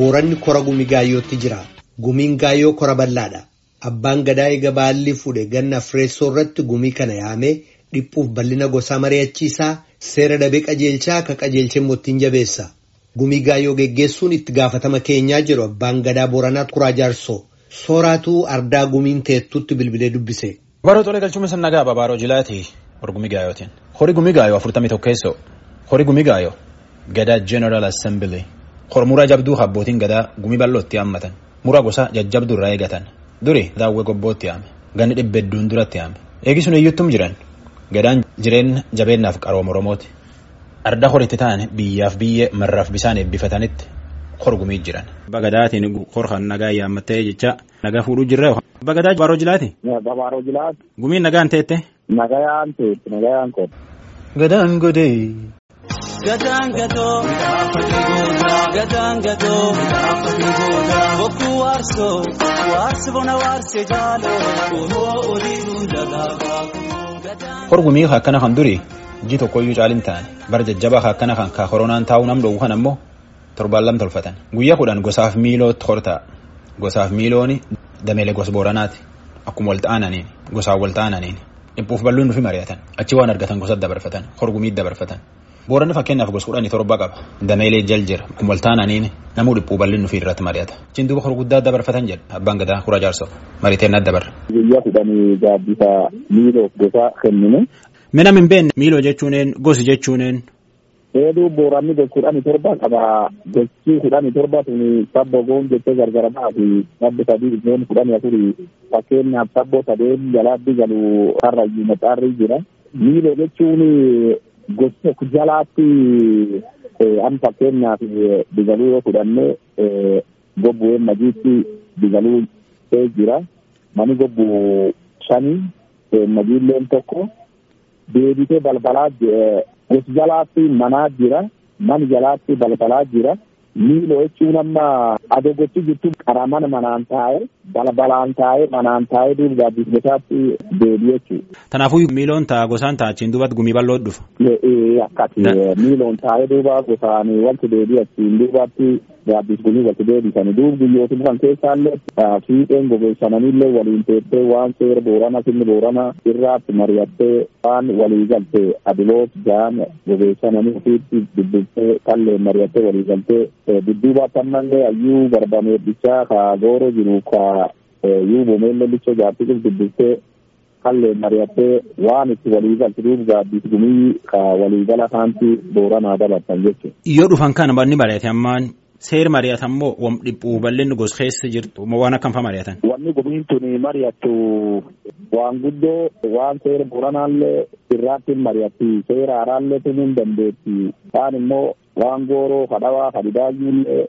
Booranni kora gumii gaayyootti jira. Gumiin gaayyoo kora bal'aadha. Abbaan gadaa eega baalli fuudhe ganna fireessoo irratti gumii kana yaamee dhiphuuf bal'ina gosaa mari'achiisaa seera dabee qajeelchaa akka qajeelchee mootiin jabeessa. Gumii gaayyoo geggeessuun itti gaafatama keenyaa jedhu abbaan gadaa Booranaa Kuraa Jaarsoo. Sooraatuu ardaa gumiin teettutti bilbilee dubbise. Baroo tolee galchuun sannagaa babaaroo jilaati hori gumii gaayyootiin. Hori gumii gaayyoo afurtamii tokkeessoo. Hori gumii gaayyoo gadaa General Assembly. Hormuraa jabduu abbootiin gadaa gumii bal'ootti haammatan. Muraa gosa jajjabduu irraa eegatan. Duri daawwee gobbootti haame. Ganni dhibba hedduun duratti haame. Eegisuun eeyyuttum jiran. Gadaan jireenya jabeennaaf qarooma Oromooti. Arda horitti ta'an biyyaaf biyyee marraaf bisaan eebbifatanitti hor gumii jiran. Abba gadaatiin hor kan nagaa yaammattee jecha nagaa fuudhuu jirree. Abba gadaa baaroo jilaati. Babaaroo jilaati. Gumiin nagaan teette. Nagayaan teetti nagayaan kooti. Gadaan godee. Gadaan gatoo gadaan gatoo bokkuu waarsoo waarsi bona waarsee jaaloo olii guddaa Hor gumii akkana kan duri. Ji tokkoyyuu caalin ta'an bara jajjabaa akkana kan ka koronaan taa'uu nam dhoowwu kan ammoo torbaan lam tolfatan guyyaa kudhan gosaaf miilootti horta'a gosaaf miilooni dameelee gos booranaati akkuma wal ta'ananiin gosaan wal ta'ananiin dhiphuuf balluun nufi mari'atan. Achi waan argatan gosatti dabarfatan. Hor gumii dabarfatan. Booranni fakkeenyaaf gosa kudhanii torba qaba. Dameelee jal jira. Akkuma wal ta'ananiin namuu dhiphuu bal'innu fi irratti mari'ata. Cin duuba hor guddaa dabarfatan jedha. Abbaan gadaa Kuraa Jaarsoo. Mariiteen adda barra. Guyyaa kudhanii gaaddisa miiloof gosa kennine. Mina min beekne miiloo jechuuneen gosi jechuuneen. Heeduu booranni gosa kudhanii torba qaba. Gosi kudhanii torba tuni sabbo goon jettee gargara baati. Sabbo sadii isheen kudhanii afurii fakkeenyaaf sabbo sadeen jalaatti galu karrayyuu maxaarri jira. Miiloo jechuun gosa tokko jalaatti an fakkeenyaaf digaluu yoo fudhanne gobbu'ee majiitti digaluu jira. Mani gobbu shanii majiilleen tokko deebitee balbalaa gosa jalaatti manaa jira. Mani jalaatti balbalaa jira. Miiloo jechuun amma adogotti jirtu qaraman manaan taa'e balbalaan taa'e manaan taa'e duuba gaaddisgosaatti deebi'e jechuudha. Kanaafuu miiloon ta'a gosaan ta'a achiin duubatti gumii bal'oo dhufa. Akkati miiloon taa'ee duuba gosaan wanti deebi'e achiin duubatti gaaddis gumii wanti deebisanii duuba guyyootuma kan keessaallee fiixeen gogeessananillee waliin teessee waan seera boorana sinni boorana irraatti mari'attee waan walii galte adiloot gaan gogeessananii ofiitti dubbistee kalleen mari'attee walii galtee dudduubaatti ammallee ayyuu barbameeddichaa ka gooro jiru ka yuu bomeellee licha jaartikuuf dubbistee kalleen mari'attee waan itti walii galti duuba gaaddis gumii ka waliigala kaanti booranaa dabartan jechuudha. Yoo dhufan kana banni mari'ate ammaan seer mari'atan moo wam dhiphuu bal'inni gos keessa jirtu waan akkam fa mari'atan. Wanni gumiin tuni mari'attu waan guddoo waan seera booranaallee irraatti mari'atti seera haaraallee tunuun dandeetti. Kaan immoo waan gooroo kadhawaa kadhidaayyuullee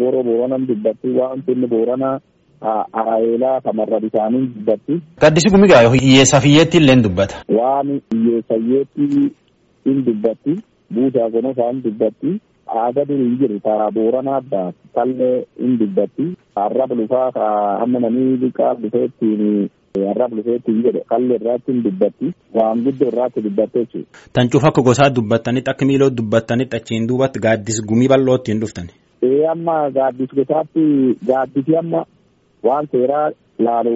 gooroo booranan dubbatti waan sinni booranaa araayelaa kamarra bisaaniin dubbatti. Gaddisi gumii gaayoo hiyyeessaaf hiyyeetti illee dubbata. Waan hiyyeessayyeetti in dubbatti buusaa gonofaan dubbatti. Aadaa durii jiru karaa booranaa addaa kallee hin dubbatti. Arraba lufaa ka amma namni biqaa dhufeettiin arraba dhufeettiin jedhe kallee irraatti hin dubbatti. Waan guddoo irraatti dubbatte jechuudha. Tan cufa akka gosaa dubbattanitti akka miiloo dubbattanitti achiin duubatti gaaddis gumii bal'ootti hin dhuftan. Ee amma gaaddis gosaatti gaaddisi amma waan seeraa laalu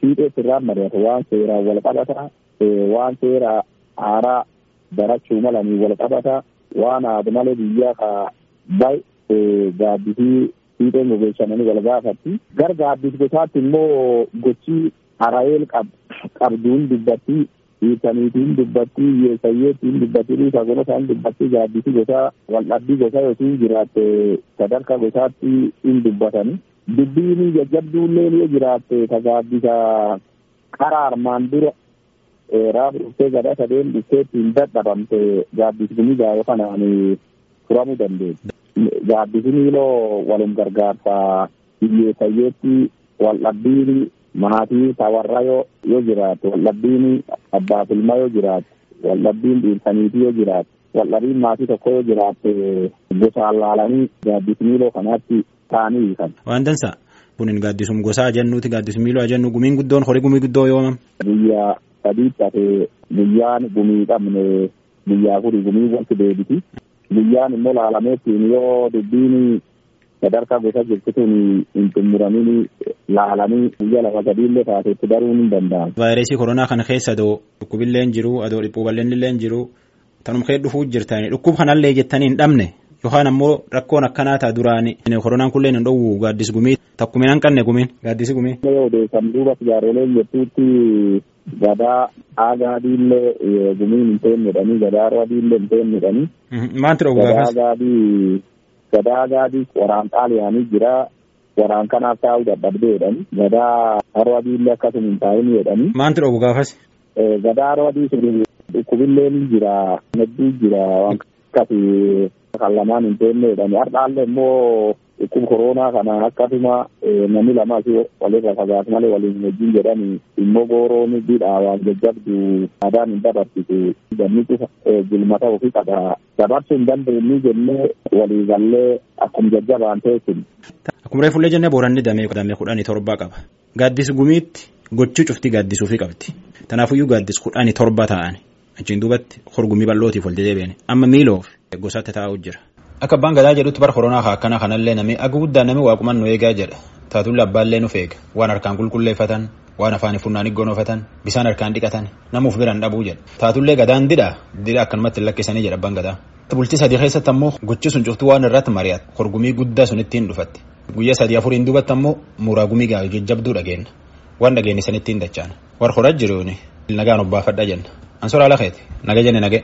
fiixees irraa mari'ata waan seeraa wal qabata waan seeraa haaraa barachuu malanii wal qabata. Waan aadu malee biyyaa ka baay'ee gaaddisii fiixeen gogeessananii wal gaafatti. Gara gaaddis gosaatti immoo gochi arayeel qabduun dubbatti hiikaniitiin dubbatti hiyyeessayyeetiin dubbatti dhiisaa gonosaan dubbatti gaaddisii gosaa waldhabbii gosaa yookiin jiraatte sadarkaa gosaatti hin dubbatani. Dubbiin jajjabduullee yoo jiraatte ka gaaddisa qara armaan dura gadaa sadeen dhufteetti hin dadhabamte gaaddisni gaayoo kanaan furamuu dandeessi. Gaaddisni iloo walum gargaarsa hiyyeessayyeetti waldhabbiin maatii tawarra yoo jiraate waldhabbiin abbaaf ilma yoo jiraate waldhabbiin dhiirsaniitii yoo jiraate waldhabbiin maatii tokko yoo jiraate gosaan laalanii gaaddisni iloo kanaatti ta'anii hiikan. Waan dansa kunin gaaddisum gosaa jennuuti gaaddisum miiloo jennu gumiin guddoon horii gumii guddoo yoomam. Biyya sadiitti hafee guyyaan gumii qabne guyyaa kuni gumii wanti deebiti. Guyyaan immoo laalameettiin yoo dubbiin sadarkaa gosa jirtituun hin xumuramin laalanii guyyaa lama sadiillee taatetti daruun hin danda'amu. Vaayirasii koronaa kana keessa adoo dhukkubillee hin jiru adoo dhiphuu bal'inni hin jiru tanuma kee dhufuu jirtanii dhukkub kanallee jettanii hin dhabne yookaan ammoo rakkoon akkanaa ta'a duraani koronaan kulleen hin dhowwu gaaddis gumii takkumin hanqanne gumiin gaaddisi gumii. Odeessan duuba jaaroleen jettuutti gadaa aagaadiillee gumiin hin teennedhanii gadaa raadiillee hin teennedhanii. Maanti dhowwu gaafas? Gadaa gaadii gadaa gaadii waraan xaaliyaanii jira. waraan kanaaf taa'uu dadhabdeedhani gadaa arwadiillee akkasuma hin taa'in jedhani. Maanti dhowwu gaafas? Gadaa arwadii sun dhukkubillee ni jira hedduu jira waan akkasi kan lamaan hin teenne jedhani har'aallee immoo dhukkuba koronaa kana akkasuma namni lama asii walirra fagaatu malee waliin wajjin jedhani immoo gooroon bidhaa waan jajjabdu aadaan hin dabarsitu gannitu gulmata ofii qaba dabarsuu hin dandeenyu jennee walii gallee akkuma jajjabaan teessinu. Akkuma reefullee jennee booranni damee kudhanii torba qaba. Gaaddis gumiitti gochuu cuftii gaaddisuufii qabdi. Tanaafuyyuu gaaddis kudhanii torba ta'an achiin duubatti horgumii bal'ootiif wal dedeebi'an amma miiloof gosaatti taa'uu jira. Akka abbaan gadaa jedhutti bara koronaa akkana kanallee namni akka guddaa namni waaqumaan nu eegaa jedha. Taatullee abbaallee nuuf eega waan harkaan qulqulleeffatan waan afaan funnaan iggoonofatan bisaan harkaan dhiqatan namuuf biran dhabuu jedha. Taatullee gadaan didhaa didhaa akkanumatti lakkisanii jedha abbaan gadaa. Bultii sadii keessatti ammoo gochi sun cuftuu waan irratti mari'atu horgumii guddaa sun ittiin dhufatti. Guyyaa sadii afuriin duubatti ammoo muraa gumii gaa'e jajjabduu dhageenya. Waan dhageenya san ittiin dachaana. War horaa jiruuni nagaan obbaafadha jenna. Ansoraa lakeeti naga jenne nage.